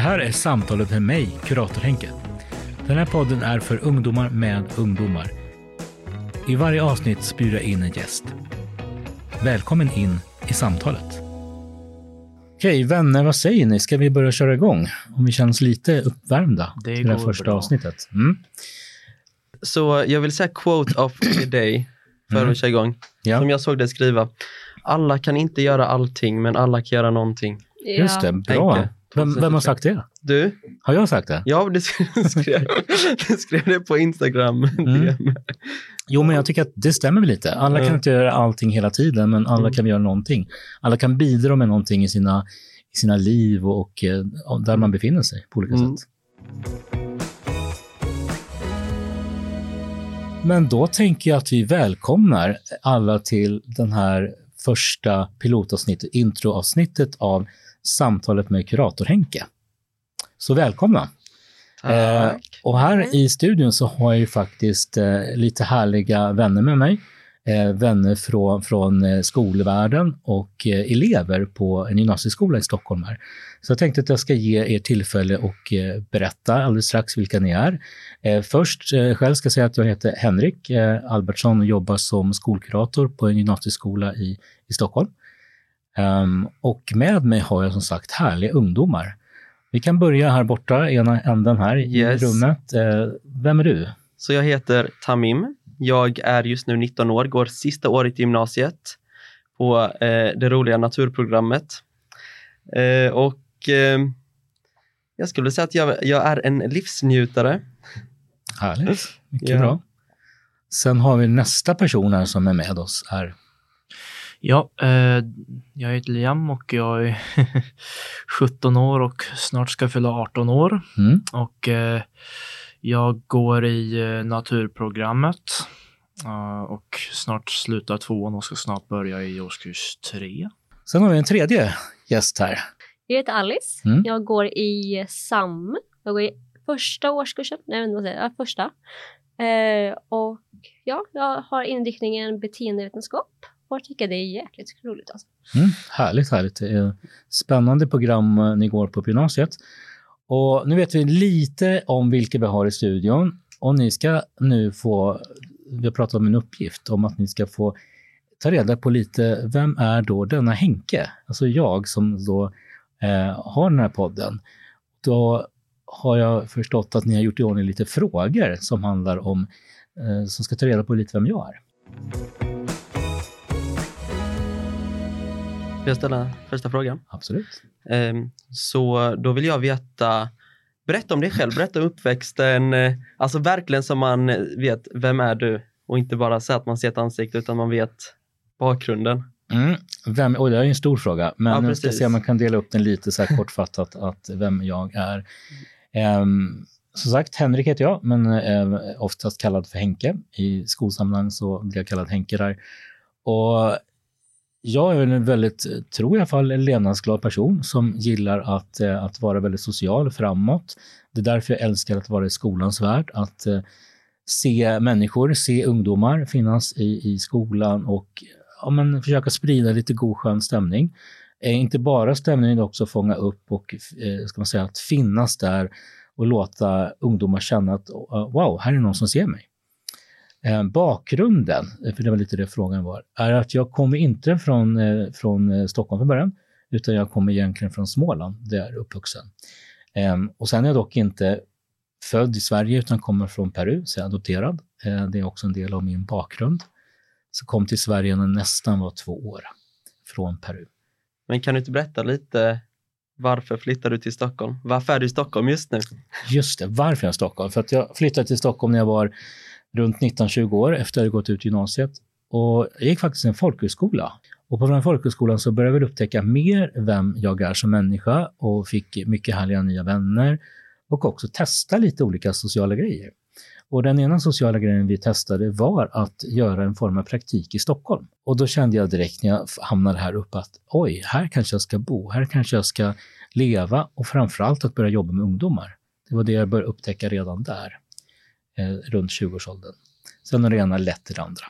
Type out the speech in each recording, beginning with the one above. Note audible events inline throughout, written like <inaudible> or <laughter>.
här är samtalet med mig, Kurator Henke. Den här podden är för ungdomar med ungdomar. I varje avsnitt bjuder jag in en gäst. Välkommen in i samtalet. Okej, vänner, vad säger ni? Ska vi börja köra igång? Om vi känns lite uppvärmda Det till det här första bra. avsnittet. Mm. Så jag vill säga quote of the <clears throat> day för Mm. att köra igång. Ja, Som jag såg dig skriva. Alla kan inte göra allting, men alla kan göra någonting. just det. Bra. Henke, Vem, vem har sagt det? Du? Har jag sagt det? Ja, du <laughs> skrev, du skrev det på Instagram. Mm. <laughs> Jo, men jag tycker att det stämmer lite. Alla kan Ja. inte göra allting hela tiden, men alla Mm. kan göra någonting. Alla kan bidra med någonting i sina, i sina liv och, och eh, där man befinner sig på olika Mm. sätt. Men då tänker jag att vi välkomnar alla till den här första pilotavsnittet, introavsnittet av samtalet med kurator Henke. Så välkomna! Eh, och här i studion så har jag ju faktiskt eh, lite härliga vänner med mig. Eh, vänner från, från eh, skolvärlden och eh, elever på en gymnasieskola i Stockholm. Här. Så jag tänkte att jag ska ge er tillfälle och eh, berätta alldeles strax vilka ni är. Först själv ska jag säga att jag heter Henrik Albertsson och jobbar som skolkurator på en gymnasieskola i, i Stockholm. Ehm, och med mig har jag som sagt härliga ungdomar. Vi kan börja här borta, ena änden här Yes. i rummet. Eh, vem är du? Så jag heter Tamim. Jag är just nu 19 år, går sista året i gymnasiet på eh, det roliga naturprogrammet. Eh, och eh, jag skulle säga att jag, jag är en livsnjutare. Härligt, mycket Ja. bra. Sen har vi nästa person här som är med oss här. Ja, eh, jag heter Liam och jag är <laughs> 17 år och snart ska fylla 18 år. Mm. Och eh, jag går i eh, naturprogrammet eh, och snart slutar tvåan och ska snart börja i årskurs tre. Sen har vi en tredje gäst här. Jag heter Alice. Mm. Jag går i SAM. Jag går i första årskursen. Nej, vad säger jag? Ja, första. Eh, och ja, jag har inriktningen beteendevetenskap får tycker det är jäkligt roligt. Alltså. Mm, härligt, härligt. Det är spännande program eh, ni går på på gymnasiet. Och nu vet vi lite om vilka vi har i studion och ni ska nu få, vi har pratat om en uppgift, om att ni ska få ta reda på lite, vem är då denna Henke? Alltså jag som då eh, har den här podden. Då har jag förstått att ni har gjort i ordning lite frågor som handlar om, eh, som ska ta reda på lite vem jag är. Får jag ställa första frågan? Absolut. Ehm, Så då vill jag veta, berätta om dig själv, berätta om uppväxten, eh, alltså verkligen så man vet, vem är du? Och inte bara så att man ser ett ansikte utan man vet bakgrunden. Mm. Vem, oj, det är en stor fråga, men Ja, jag ska se om man kan dela upp den lite så här kortfattat, <laughs> att vem jag är. Um, som sagt, Henrik heter jag, men eh, oftast kallad för Henke. I skolsammanhang så blir jag kallad Henke där. Och jag är en väldigt, eh, tror jag i alla fall, en levnadsglad person som gillar att, eh, att vara väldigt social framåt. Det är därför jag älskar att vara i skolans värld, att eh, se människor, se ungdomar finnas i, i skolan och ja, men försöka sprida lite god skön stämning. Eh, inte bara stämningen, utan också fånga upp och eh, ska man säga, att finnas där och låta ungdomar känna att wow, här är någon som ser mig. Eh, bakgrunden, eh, för det var lite det frågan var, är att jag kommer inte från, eh, från Stockholm från början, utan jag kommer egentligen från Småland, där jag är uppvuxen. Eh, och sen är jag dock inte född i Sverige, utan kommer från Peru, så jag är adopterad. Det är också en del av min bakgrund. Så kom till Sverige när jag nästan var två år, från Peru. Men kan du inte berätta lite varför flyttade du till Stockholm? Varför är du i Stockholm just nu? Just det, varför jag är i Stockholm? För att jag flyttade till Stockholm när jag var runt 19-20 år efter att jag gått ut gymnasiet. Och jag gick faktiskt en folkhögskola. Och på den folkhögskolan så började jag upptäcka mer vem jag är som människa och fick mycket härliga nya vänner och också testa lite olika sociala grejer. Och den ena sociala grejen vi testade var att göra en form av praktik i Stockholm. Och då kände jag direkt när jag hamnade här uppe att oj, här kanske jag ska bo, här kanske jag ska leva och framförallt att börja jobba med ungdomar. Det var det jag började upptäcka redan där, Eh, runt 20-årsåldern. Sen har det ena lett till det andra.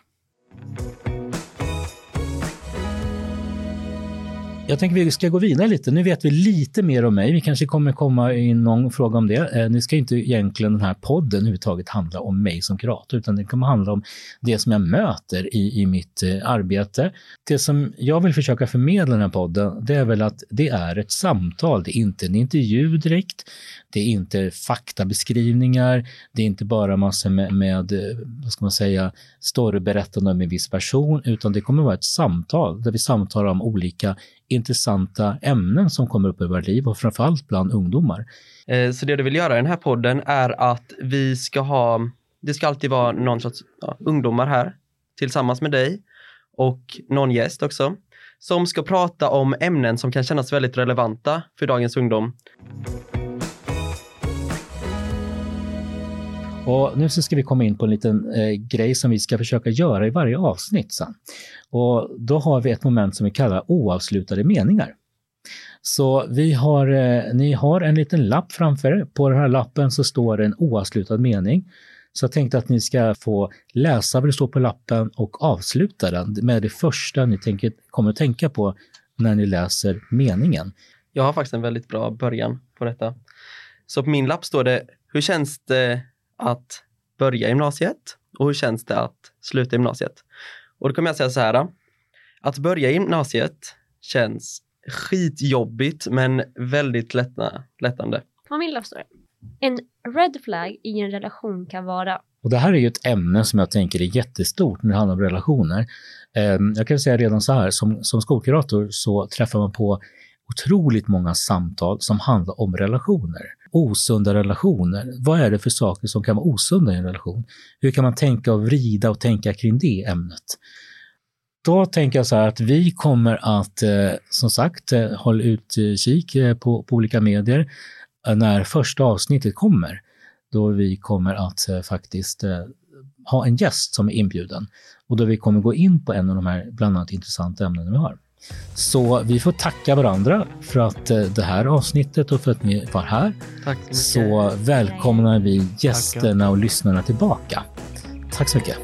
Jag tänker vi ska gå vidare lite. Nu vet vi lite mer om mig. Vi kanske kommer komma i någon fråga om det. Eh, nu ska inte egentligen den här podden överhuvudtaget handla om mig som kurator, utan det kommer handla om det som jag möter i, i mitt eh, arbete. Det som jag vill försöka förmedla i den här podden, det är väl att det är ett samtal. Det är inte en intervju direkt. Det är inte faktabeskrivningar. Det är inte bara massor med, med eh, vad ska man säga, storyberättande om en viss person, utan det kommer vara ett samtal där vi samtalar om olika intressanta ämnen som kommer upp i vårt liv och framförallt bland ungdomar. Eh, så det du vill göra i den här podden är att vi ska ha, det ska alltid vara någon sorts ja, ungdomar här tillsammans med dig och någon gäst också som ska prata om ämnen som kan kännas väldigt relevanta för dagens ungdom. Och nu så ska vi komma in på en liten eh, grej som vi ska försöka göra i varje avsnitt sen. Och då har vi ett moment som vi kallar oavslutade meningar. Så vi har, eh, ni har en liten lapp framför er. På den här lappen så står det en oavslutad mening. Så jag tänkte att ni ska få läsa vad det står på lappen och avsluta den med det första ni tänker, kommer att tänka på när ni läser meningen. Jag har faktiskt en väldigt bra början på detta. Så på min lapp står det, hur känns det att börja gymnasiet och hur känns det att sluta gymnasiet? Och då kommer jag säga så här, att börja gymnasiet känns skitjobbigt men väldigt lätta, lättande. På min det. En red flag i en relation kan vara Och det här är ju ett ämne som jag tänker är jättestort när det handlar om relationer. Ehm, Jag kan säga redan så här, som, som skolkurator så träffar man på otroligt många samtal som handlar om relationer. Osunda relationer. Vad är det för saker som kan vara osunda i en relation? Hur kan man tänka och vrida och tänka kring det ämnet? Då tänker jag så här att vi kommer att, eh, som sagt, eh, hålla utkik eh, på, på olika medier när första avsnittet kommer. Då vi kommer att faktiskt ha en gäst som är inbjuden och då vi kommer gå in på en av de här bland annat intressanta ämnena vi har. Så vi får tacka varandra för att eh, det här avsnittet och för att ni var här. Tack så mycket. Så välkomnar vi gästerna och lyssnarna tillbaka. Tack så mycket.